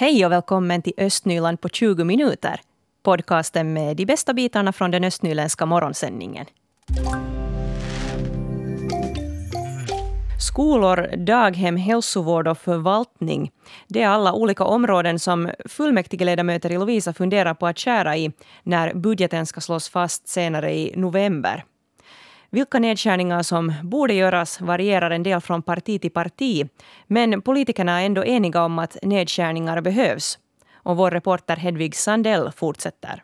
Hej och välkommen till Östnyland på 20 minuter. Podcasten med de bästa bitarna från den östnyländska morgonsändningen. Skolor, daghem, hälsovård och förvaltning. Det är alla olika områden som fullmäktigeledamöter i Lovisa funderar på att skära i när budgeten ska slås fast senare i november. Vilka nedskärningar som borde göras varierar en del från parti till parti, men politikerna är ändå eniga om att nedskärningar behövs. Och vår reporter Hedvig Sandell fortsätter.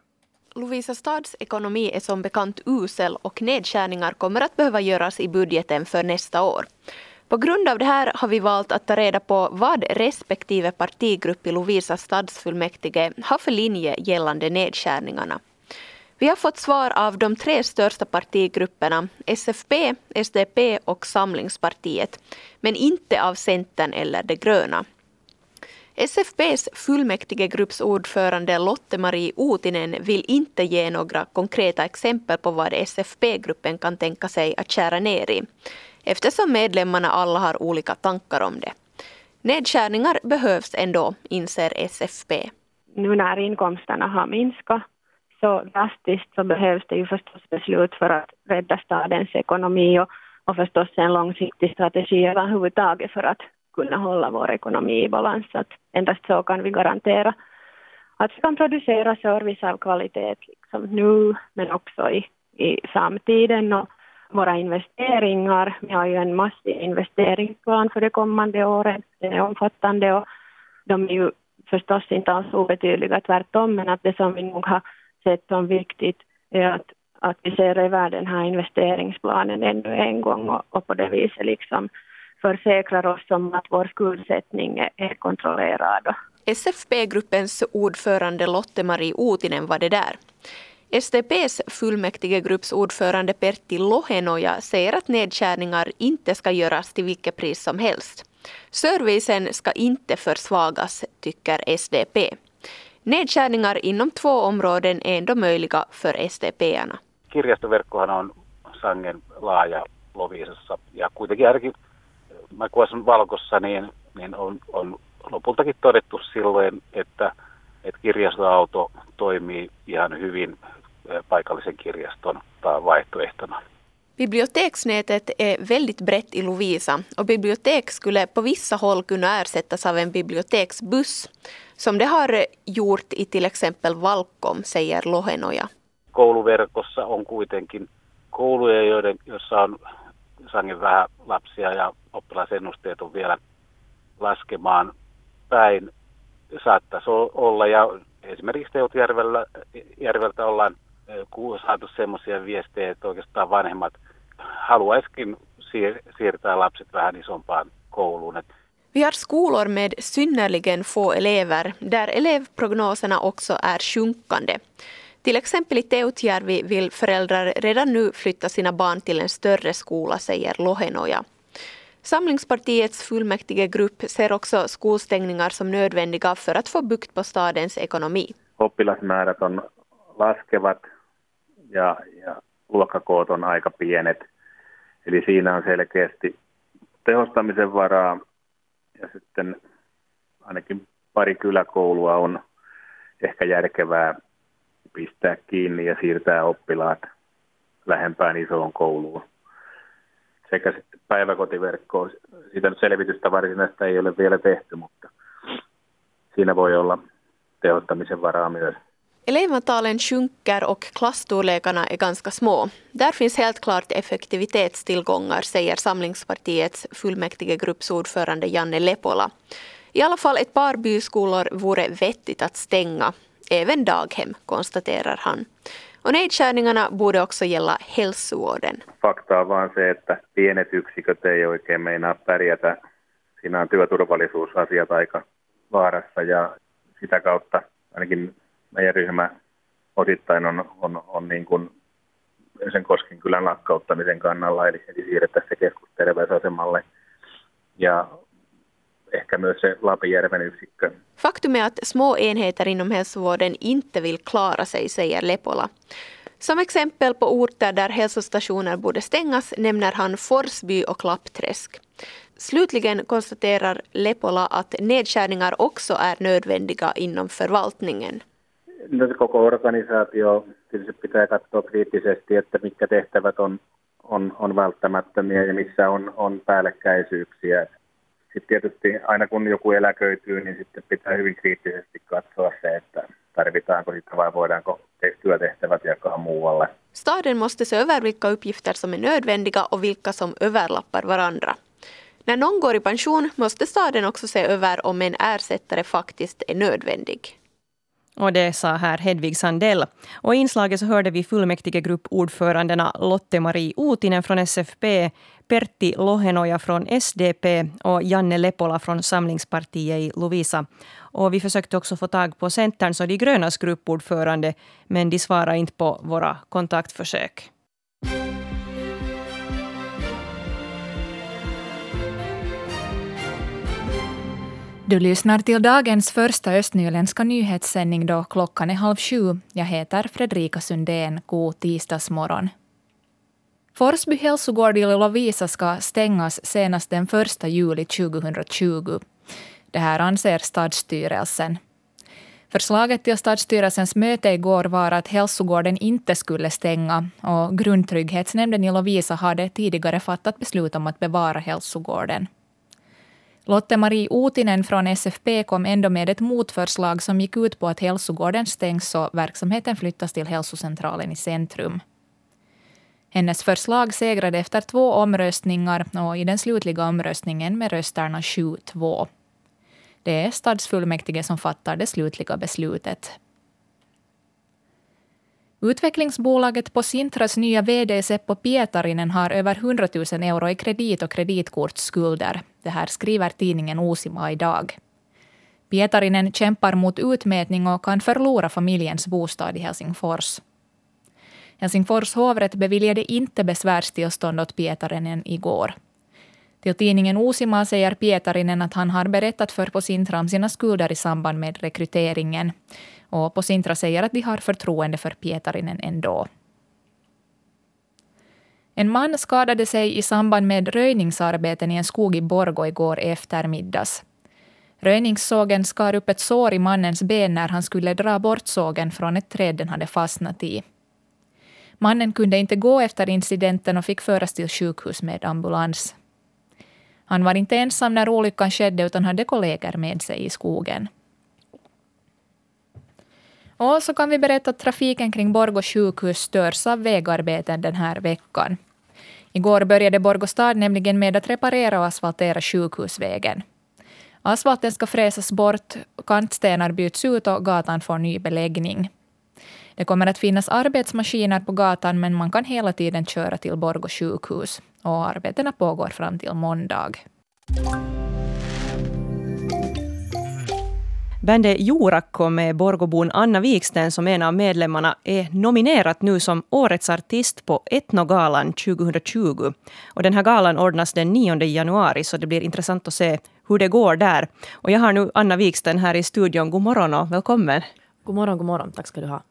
Lovisa stads ekonomi är som bekant usel och nedskärningar kommer att behöva göras i budgeten för nästa år. På grund av det här har vi valt att ta reda på vad respektive partigrupp i Lovisa stadsfullmäktige har för linje gällande nedskärningarna. Vi har fått svar av de tre största partigrupperna, SFP, SDP och Samlingspartiet, men inte av Centern eller De gröna. SFPs fullmäktigegrupps ordförande Lotte-Marie Otinen vill inte ge några konkreta exempel på vad SFP-gruppen kan tänka sig att skära ner i, eftersom medlemmarna alla har olika tankar om det. Nedskärningar behövs ändå, inser SFP. Nu när inkomsterna har minskat så drastiskt så behövs det ju förstås beslut för att rädda stadens ekonomi och, och förstås en långsiktig strategi överhuvudtaget för att kunna hålla vår ekonomi i balans. Att endast så kan vi garantera att vi kan producera service av kvalitet liksom nu men också i, i framtiden. Och våra investeringar, vi har ju en massiv investeringsplan för de kommande åren, den är omfattande och de är ju förstås inte alls obetydliga, tvärtom, men att det som vi nog har sett som viktigt är att, att vi ser över den här investeringsplanen ännu en gång och, och på det viset liksom försäkrar oss om att vår skuldsättning är kontrollerad. SFP-gruppens ordförande Lotte-Marie Uutinen var det där. STPs fullmäktigegrupps ordförande Pertti Lohenoja säger att nedskärningar inte ska göras till vilket pris som helst. Servicen ska inte försvagas, tycker SDP. Nedskärningar inom två områden är ändå möjliga för SDP-arna. Kirjastoverkkohan on sangen laaja Loviisassa ja kuitenkin ainakin Makuasun valkossa niin, niin on, on lopultakin todettu silloin, että, että kirjastoauto toimii ihan hyvin paikallisen kirjaston vaihtoehtona. Biblioteksnätet är väldigt brett i Lovisa och bibliotek skulle på vissa håll kunna ersättas av en biblioteksbuss som det har gjort i till exempel Valkom, säger Lohenoja. Kouluverkossa on kuitenkin kouluja, joiden, joissa on sangen vähän lapsia ja oppilasennusteet on vielä laskemaan päin. Saattaisi olla ja esimerkiksi Teutjärvellä järveltä ollaan saatu semmoisia viestejä, että oikeastaan vanhemmat haluaisikin siirtää lapset vähän isompaan kouluun. Vi har skolor med synnerligen få elever där elevprognoserna också är sjunkande. Till exempel i Teutjärvi vill föräldrar redan nu flytta sina barn till en större skola, säger Lohenoja. Samlingspartiets fullmäktigegrupp ser också skolstängningar som nödvändiga för att få bukt på stadens ekonomi. Oppilasmäärät on laskevat ja, ja luokkakoot on aika pienet. Eli siinä on selkeästi tehostamisen varaa ja sitten ainakin pari kyläkoulua on ehkä järkevää pistää kiinni ja siirtää oppilaat lähempään isoon kouluun. Sekä sitten päiväkotiverkkoon. Siitä nyt selvitystä varsinaista ei ole vielä tehty, mutta siinä voi olla tehostamisen varaa myös. Elevantalen sjunker och klassstorlekarna är ganska små. Där finns helt klart effektivitetstillgångar, säger Samlingspartiets fullmäktigegruppsordförande Janne Lepola. I alla fall ett par byskolor vore vettigt att stänga. Även daghem, konstaterar han. Och nedskärningarna borde också gälla hälsovården. Fakta on vaan se, että pienet yksiköt ei oikein meinaa pärjätä. Siinä on työturvallisuusasiat aika vaarassa ja sitä kautta ainakin meidän ryhmä osittain on, on, on niin kuin sen Koskin kylän lakkauttamisen kannalla, eli, eli siirrettäisiin se keskusterveysasemalle. Ja ehkä myös se Lapinjärven yksikkö. Faktum är att små enheter inom hälsovården inte vill klara sig, säger Lepola. Som exempel på orter där hälsostationer borde stängas nämner han Forsby och Klappträsk. Slutligen konstaterar Lepola att nedskärningar också är nödvändiga inom förvaltningen. Koko organisaatio tietysti pitää katsoa kriittisesti, että mitkä tehtävät on, on, on välttämättömiä ja missä on, on päällekkäisyyksiä. Sitten tietysti aina kun joku eläköityy, niin sitten pitää hyvin kriittisesti katsoa se, että tarvitaanko sitä vai voidaanko työtehtävät jakaa muualle. Staden måste se över vilka uppgifter som är nödvändiga och vilka som överlappar varandra. När någon går i pension måste staden också se över om en ersättare faktiskt är nödvändig. Och det sa här Hedvig Sandell. Och i inslaget så hörde vi fullmäktigegruppordförandena Lotte-Marie Uutinen från SFP, Pertti Lohenoja från SDP och Janne Lepola från Samlingspartiet i Lovisa. Och vi försökte också få tag på Centerns och de grönas gruppordförande, men de svarade inte på våra kontaktförsök. Du lyssnar till dagens första östnyländska nyhetssändning då klockan är halv sju. Jag heter Fredrika Sundén. God tisdagsmorgon. Forsby hälsogård i Lovisa ska stängas senast den 1 juli 2020. Det här anser stadsstyrelsen. Förslaget till stadsstyrelsens möte igår var att hälsogården inte skulle stänga och Grundtrygghetsnämnden i Lovisa hade tidigare fattat beslut om att bevara hälsogården. Lotte-Marie Uutinen från SFP kom ändå med ett motförslag som gick ut på att hälsogården stängs och verksamheten flyttas till hälsocentralen i centrum. Hennes förslag segrade efter två omröstningar och i den slutliga omröstningen med rösterna 7-2. Det är stadsfullmäktige som fattar det slutliga beslutet. Utvecklingsbolaget på Sintras nya VD Seppo Pietarinen har över 100 000 euro i kredit och kreditkortsskulder. Det här skriver tidningen Osima idag. Pietarinen kämpar mot utmätning och kan förlora familjens bostad i Helsingfors. Helsingfors hovrätt beviljade inte besvärstillstånd åt Pietarinen igår. Till tidningen Osima säger Pietarinen att han har berättat för Posintra om sina skulder i samband med rekryteringen. Och Posintra säger att de har förtroende för Pietarinen ändå. En man skadade sig i samband med röjningsarbeten i en skog i Borgå igår eftermiddags. Röjningssågen skar upp ett sår i mannens ben när han skulle dra bort sågen från ett träd den hade fastnat i. Mannen kunde inte gå efter incidenten och fick föras till sjukhus med ambulans. Han var inte ensam när olyckan skedde utan hade kollegor med sig i skogen. Och så kan vi berätta att trafiken kring Borgå sjukhus störs av vägarbeten den här veckan. Igår började Borgå stad nämligen med att reparera och asfaltera sjukhusvägen. Asfalten ska fräsas bort, kantstenar byts ut och gatan får ny beläggning. Det kommer att finnas arbetsmaskiner på gatan men man kan hela tiden köra till Borgå sjukhus. Och arbetena pågår fram till måndag. Bandet Jorakko med Borgobon Anna Wiksten som en av medlemmarna är nominerat nu som Årets artist på Etnogalan 2020. Och den här galan ordnas den 9 januari så det blir intressant att se hur det går där. Och jag har nu Anna Wiksten här i studion. God morgon och välkommen. God morgon, god morgon. Tack ska du ha.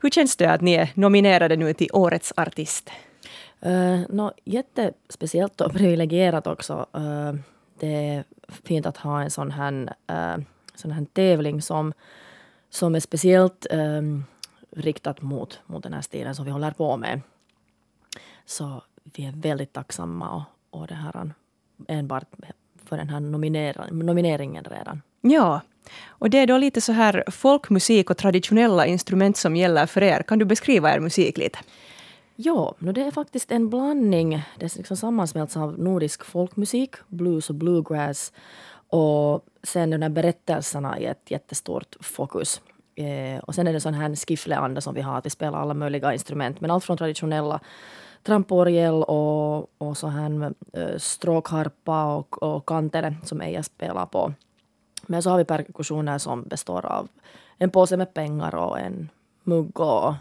Hur känns det att ni är nominerade nu till Årets artist? Uh, no, jättespeciellt och privilegierat också. Uh, det är fint att ha en sån här, uh, sån här tävling som, som är speciellt um, riktat mot, mot den här stilen som vi håller på med. Så vi är väldigt tacksamma och, och det här enbart för den här nomineringen redan. Ja, och det är då lite så här folkmusik och traditionella instrument som gäller för er. Kan du beskriva er musik lite? Ja, det är faktiskt en blandning. Det är liksom sammansmälts av nordisk folkmusik, blues och bluegrass och sen de berättelserna är ett jättestort fokus. Eh, och sen är det sån här skiffleanda som vi har, att vi spelar alla möjliga instrument. Men allt från traditionella tramporgel och, och så här eh, stråkharpa och, och kantele som Eija spelar på. Men så har vi perkussioner som består av en påse med pengar och en mugg och,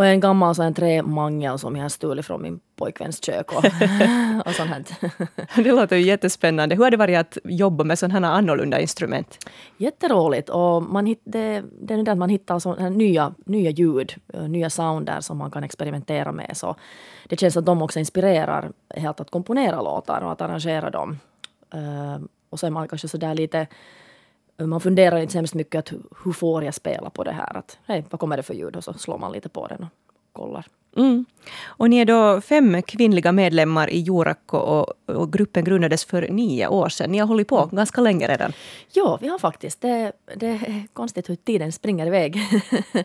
och en gammal sån trämangel som jag har stulit från min pojkväns kök och, och sånt här. Det låter ju jättespännande. Hur har det varit att jobba med sådana här annorlunda instrument? Jätteroligt. Och man hitt, det, det är det att man hittar så nya, nya ljud, nya sounder som man kan experimentera med. Så det känns att de också inspirerar helt att komponera låtar och att arrangera dem. Uh, och så är man kanske sådär lite man funderar inte så hemskt mycket att hur får jag spela på det här? Att, hej, vad kommer det för ljud? Och så slår man lite på den och kollar. Mm. Och ni är då fem kvinnliga medlemmar i Jurakko och, och, gruppen grundades för nio år sedan. Ni har hållit på mm. ganska länge redan. Ja, vi har faktiskt. Det, det är konstigt hur tiden springer iväg.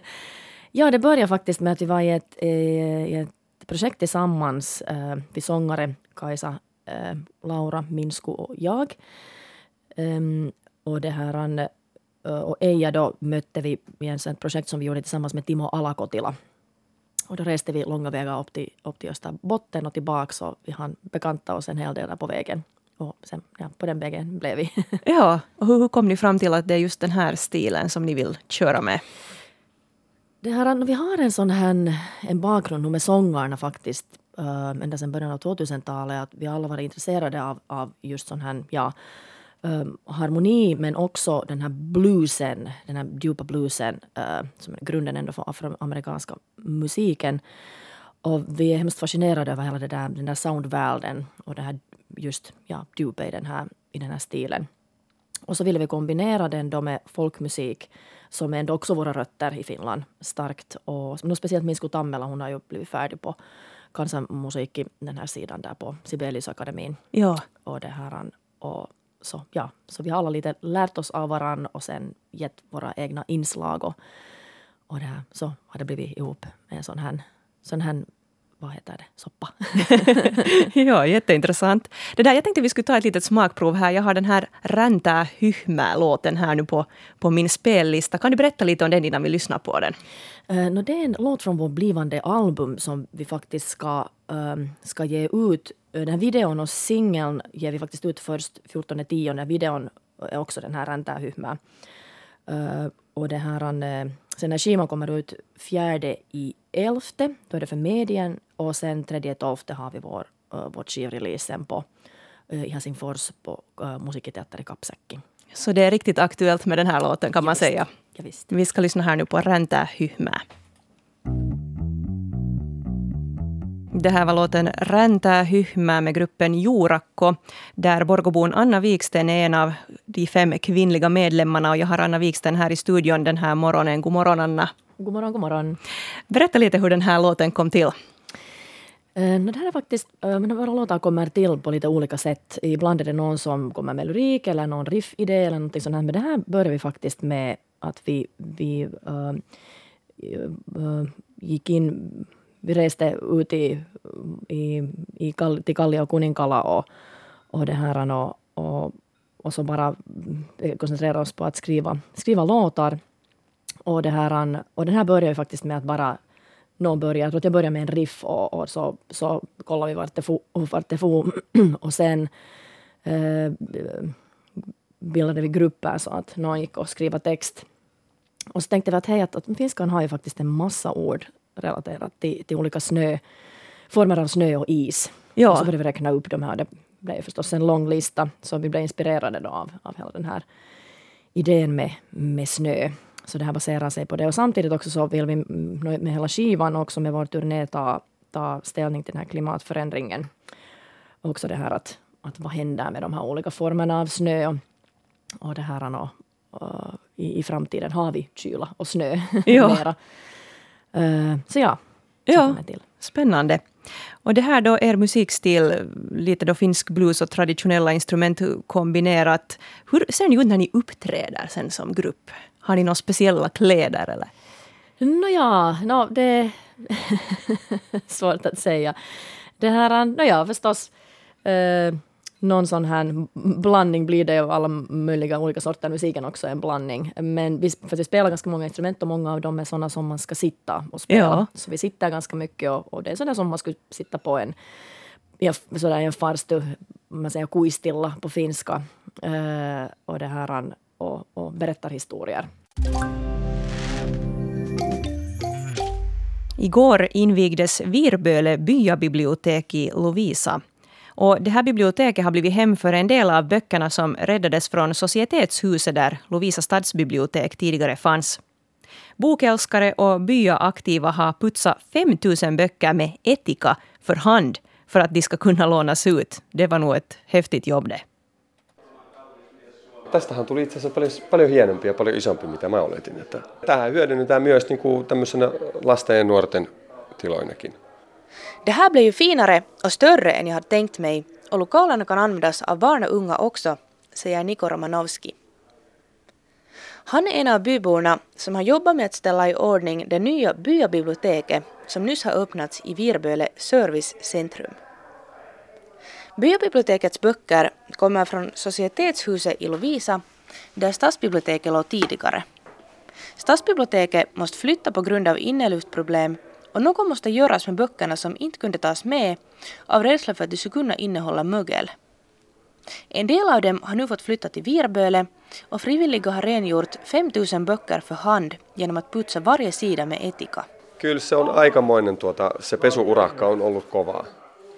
ja, det började faktiskt med att vi var i ett, i ett projekt tillsammans. Eh, vi sångare Kajsa, eh, Laura, Minsku och jag. Och det här och Eija då mötte vi i ett projekt som vi gjorde tillsammans med Timo Alakotila och då reste vi långa vägar upp till, upp till Österbotten och tillbaka och vi hann bekanta oss en hel del där på vägen. Och sen, ja, på den vägen blev vi. ja, och hur, hur kom ni fram till att det är just den här stilen som ni vill köra med? Det här, vi har en sån här en bakgrund med sångarna faktiskt. Ända sedan början av 2000-talet. Att vi alla varit intresserade av, av just sån här, ja, um, harmoni men också den här bluesen, den här djupa bluesen uh, som är grunden ändå för afroamerikanska musiken. Och vi är hemskt fascinerade över hela där, den där soundvärlden och det här just ja, djupet i den här, i den här stilen. Och så ville vi kombinera den då med folkmusik som är ändå också våra rötter i Finland starkt. Och speciellt Minsku Tammela, hon har ju blivit färdig på kansanmusik i den här sidan där på Sibeliusakademin. Ja. Och det här, och så, ja, så vi har alla lite lärt oss av varann och sen gett våra egna inslag. Och, och det här, så har det blivit ihop med en sån här, sån här vad heter det, soppa. ja, jätteintressant. Det där, jag tänkte vi skulle ta ett litet smakprov här. Jag har den här Räntää hyhmää-låten här nu på, på min spellista. Kan du berätta lite om den innan vi lyssnar på den? Uh, no, det är en låt från vårt blivande album som vi faktiskt ska, um, ska ge ut den här videon och singeln ger vi faktiskt ut först 14.10. Videon är också den här Räntähyhmä. Uh, och det här, uh, sen när skivan kommer ut fjärde i elfte, då är det för medien och sen tredje tolfte har vi vår, uh, vårt skivreleasen på uh, i Helsingfors på uh, Musiikiteatteri Kapsäkki. Så det är riktigt aktuellt med den här låten kan ja, man visst. säga. Ja. Vi ska lyssna här nu på Räntähyhmä. Det här var låten Räntää hyhmää med gruppen Jurakko, där Borgobon Anna Viksten är en av de fem kvinnliga medlemmarna. Och jag har Anna Viksten här i studion den här morgonen. God morgon, Anna. God morgon, god morgon. Berätta lite hur den här låten kom till. Uh, det här är faktiskt, uh, våra låtar kommer till på lite olika sätt. Ibland är det någon som kommer med lyrik eller någon riffidé eller någonting sånt. Men det här började vi faktiskt med att vi, vi uh, gick in vi reste ut i, i, i, till Kallio och Kuninkala och, och, det här, och, och, och så bara eh, koncentrera oss på att skriva, skriva låtar. Och, det här, och den här började ju faktiskt med att bara någon började, jag tror att jag började med en riff och, och så, så kollade vi vart det for, vart det for. och sen eh, bildade vi grupper så att någon gick och skrev text. Och så tänkte vi att hej, att, att finskan har ju faktiskt en massa ord relaterat till, till olika snö, former av snö och is. Ja. Och så började vi räkna upp de här. Det blev förstås en lång lista, så vi blev inspirerade då av, av hela den här idén med, med snö. Så det här baserar sig på det. Och samtidigt också så vill vi med hela skivan och också med vår turné ta, ta ställning till den här klimatförändringen. Och också det här att, att vad händer med de här olika formerna av snö och, och det här och, och i, i framtiden har vi kyla och snö ja. mera. Uh, så ja, så ja till. spännande. Och det här då, er musikstil, lite då finsk blues och traditionella instrument kombinerat. Hur ser ni ut när ni uppträder sen som grupp? Har ni några speciella kläder eller? Nåja, no, det är svårt att säga. Det här, nåja förstås. Uh, någon sån här blandning blir det av alla möjliga olika sorter. Musiken också är en blandning. Men vi, för vi spelar ganska många instrument och många av dem är sådana som man ska sitta och spela. Ja. Så vi sitter ganska mycket och, och det är sådana som man skulle sitta på en sådär en farstu, man säger kuistilla på finska. Uh, och det här och, och berättar historier. Igår invigdes Virböle byabibliotek i Lovisa. Och det här biblioteket har blivit hem för en del av böckerna som räddades från Societetshuset där Lovisa stadsbibliotek tidigare fanns. Bokälskare och byaaktiva har putsat 5 000 böcker med etika för hand för att de ska kunna lånas ut. Det var nog ett häftigt jobb det. tästähän tuli itse asiassa paljon, paljon hienompi ja paljon isompi, mitä mä oletin. Että tähän hyödynnetään myös niin kuin tämmöisenä lasten ja nuorten tiloinakin. Det här blev ju finare och större än jag hade tänkt mig och lokalerna kan användas av barn och unga också, säger Niko Romanovski. Han är en av byborna som har jobbat med att ställa i ordning det nya byabiblioteket som nyss har öppnats i Virböle servicecentrum. Byabibliotekets böcker kommer från Societetshuset i Lovisa där stadsbiblioteket låg tidigare. Stadsbiblioteket måste flytta på grund av inneluftproblem och något måste göras med böckerna som inte kunde tas med av rädsla för att de skulle kunna innehålla mögel. En del av dem har nu fått flytta till Virböle och frivilliga har rengjort 5000 böcker för hand genom att putsa varje sida med etika. Kyllä se on aikamoinen, tuota, se pesuurakka on ollut kovaa.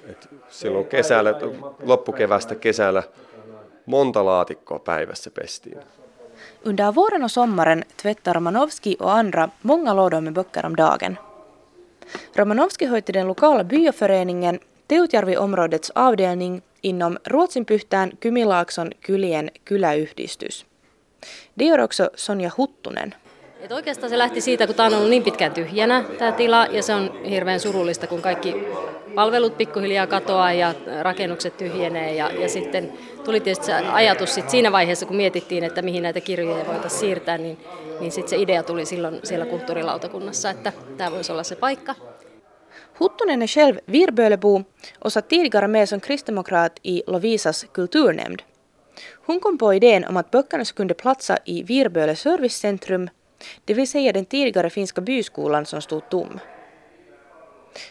Et silloin kesällä, loppukevästä kesällä monta laatikkoa päivässä pestiin. Under våren och sommaren tvättar Romanovski och andra många lådor med böcker om dagen. Romanovski hör till den lokala byaföreningen Teutjärvi-områdets avdelning inom Ruotsinpyhtään Kymilaakson kylien kyläyhdistys. Det gör också Sonja Huttunen. Et oikeastaan se lähti siitä, kun tämä on ollut niin pitkään tyhjänä tämä tila ja se on hirveän surullista, kun kaikki palvelut pikkuhiljaa katoaa ja rakennukset tyhjenee ja, ja sitten tuli tietysti se ajatus sit siinä vaiheessa, kun mietittiin, että mihin näitä kirjoja voitaisiin siirtää, niin, niin sitten se idea tuli silloin siellä kulttuurilautakunnassa, että tämä voisi olla se paikka. Huttunen är själv Virbölebo och satt tidigare med som kristdemokrat i Lovisas kulturnämnd. Hon kom på idén om att böckerna kunde platsa i Virböle servicecentrum, det vill säga den tidigare finska byskolan som stod tom.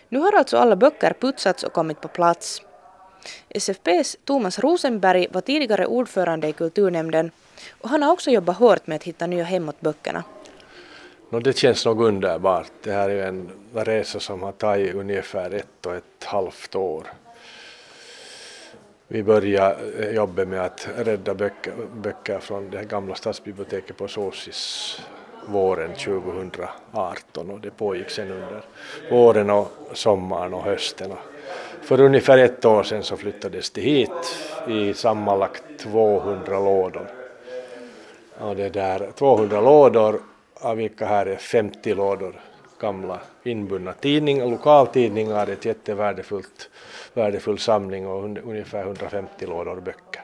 Nu har alltså alla böcker putsats och kommit på plats. SFPs Thomas Rosenberg var tidigare ordförande i kulturnämnden och han har också jobbat hårt med att hitta nya hem åt böckerna. No, det känns nog underbart. Det här är en resa som har tagit ungefär ett och ett halvt år. Vi började eh, jobbet med att rädda böcker, böcker från det gamla stadsbiblioteket på Såsis våren 2018 och det pågick sen under våren och sommaren och hösten. För ungefär ett år sedan så flyttades det hit i sammanlagt 200 lådor. Och det där 200 lådor av vilka här är 50 lådor gamla inbundna tidningar, lokaltidningar, ett jättevärdefullt värdefull samling och ungefär 150 lådor böcker.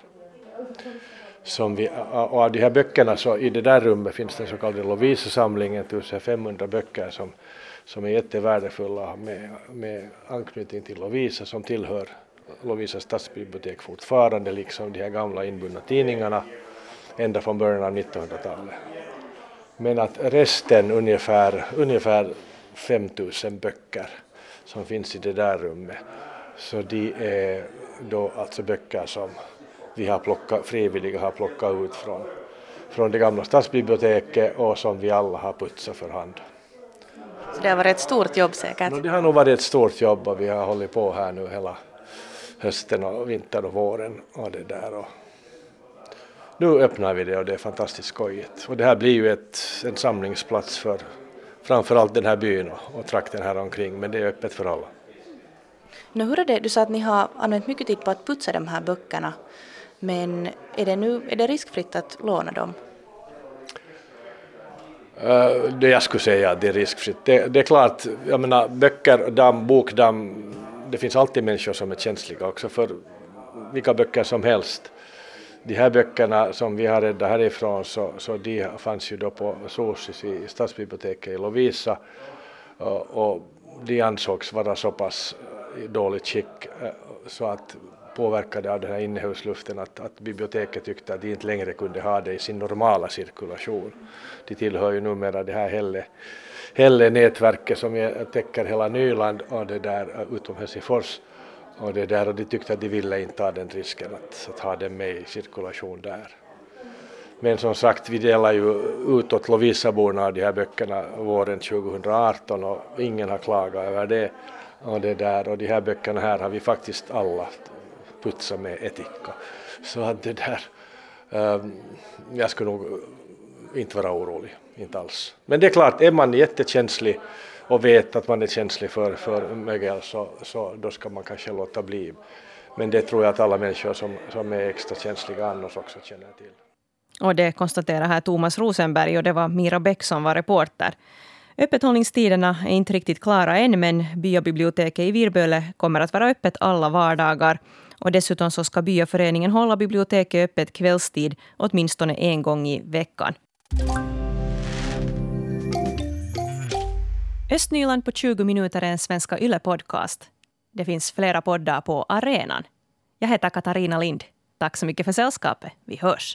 Som vi, och av de här böckerna så i det där rummet finns den så kallade Lovisa-samlingen, 1500 böcker som, som är jättevärdefulla med, med anknytning till Lovisa som tillhör Lovisa stadsbibliotek fortfarande, liksom de här gamla inbundna tidningarna ända från början av 1900-talet. Men att resten, ungefär, ungefär 5000 böcker som finns i det där rummet, så de är då alltså böcker som vi har plockat, frivilliga har plockat ut från, från det gamla stadsbiblioteket och som vi alla har putsat för hand. Så det har varit ett stort jobb säkert? No, det har nog varit ett stort jobb och vi har hållit på här nu hela hösten och vintern och våren och det där. Och nu öppnar vi det och det är fantastiskt skojigt. Och det här blir ju ett, en samlingsplats för framförallt den här byn och, och trakten här omkring men det är öppet för alla. Nu, hur är det, du sa att ni har använt mycket tid på att putsa de här böckerna men är det, nu, är det riskfritt att låna dem? Uh, det jag skulle säga att det är riskfritt. Det, det, är klart, jag menar böcker, damm, bokdamm, det finns alltid människor som är känsliga också för vilka böcker som helst de här böckerna som vi har räddat härifrån så, så de fanns ju då på Sosis i stadsbiblioteket i Lovisa och, och de ansågs vara så pass i dåligt skick eh, så att påverkade av den här innehusluften att, att biblioteket tyckte att de inte längre kunde ha det i sin normala cirkulation. De tillhör ju numera det här Helle, Helle nätverket som täcker hela Nyland och det där utom Helsingfors och, det där, och de tyckte att de ville inte ta den risken att, att ha den med i cirkulation där. Men som sagt, vi delar ju utåt Lovisaborna de här böckerna våren 2018 och ingen har klagat över det. Och, det där, och de här böckerna här har vi faktiskt alla putsa med etika. Så att det där, um, jag skulle nog eh, inte vara orolig, inte alls. Men det är klart, är man jättekänslig och vet att man är känslig för, för mögel så, så då ska man kanske låta bli. Men det tror jag att alla människor som, som är extra känsliga annars också känner till. Och det konstaterar här Thomas Rosenberg och det var Mira Bäck som var reporter. Öppethållningstiderna är inte riktigt klara än, men byabiblioteket i Virböle kommer att vara öppet alla vardagar. Och dessutom så ska byaföreningen hålla biblioteket öppet kvällstid åtminstone en gång i veckan. Östnyland på 20 minuter är en Svenska Yle-podcast. Det finns flera poddar på arenan. Jag heter Katarina Lind. Tack så mycket för sällskapet. Vi hörs.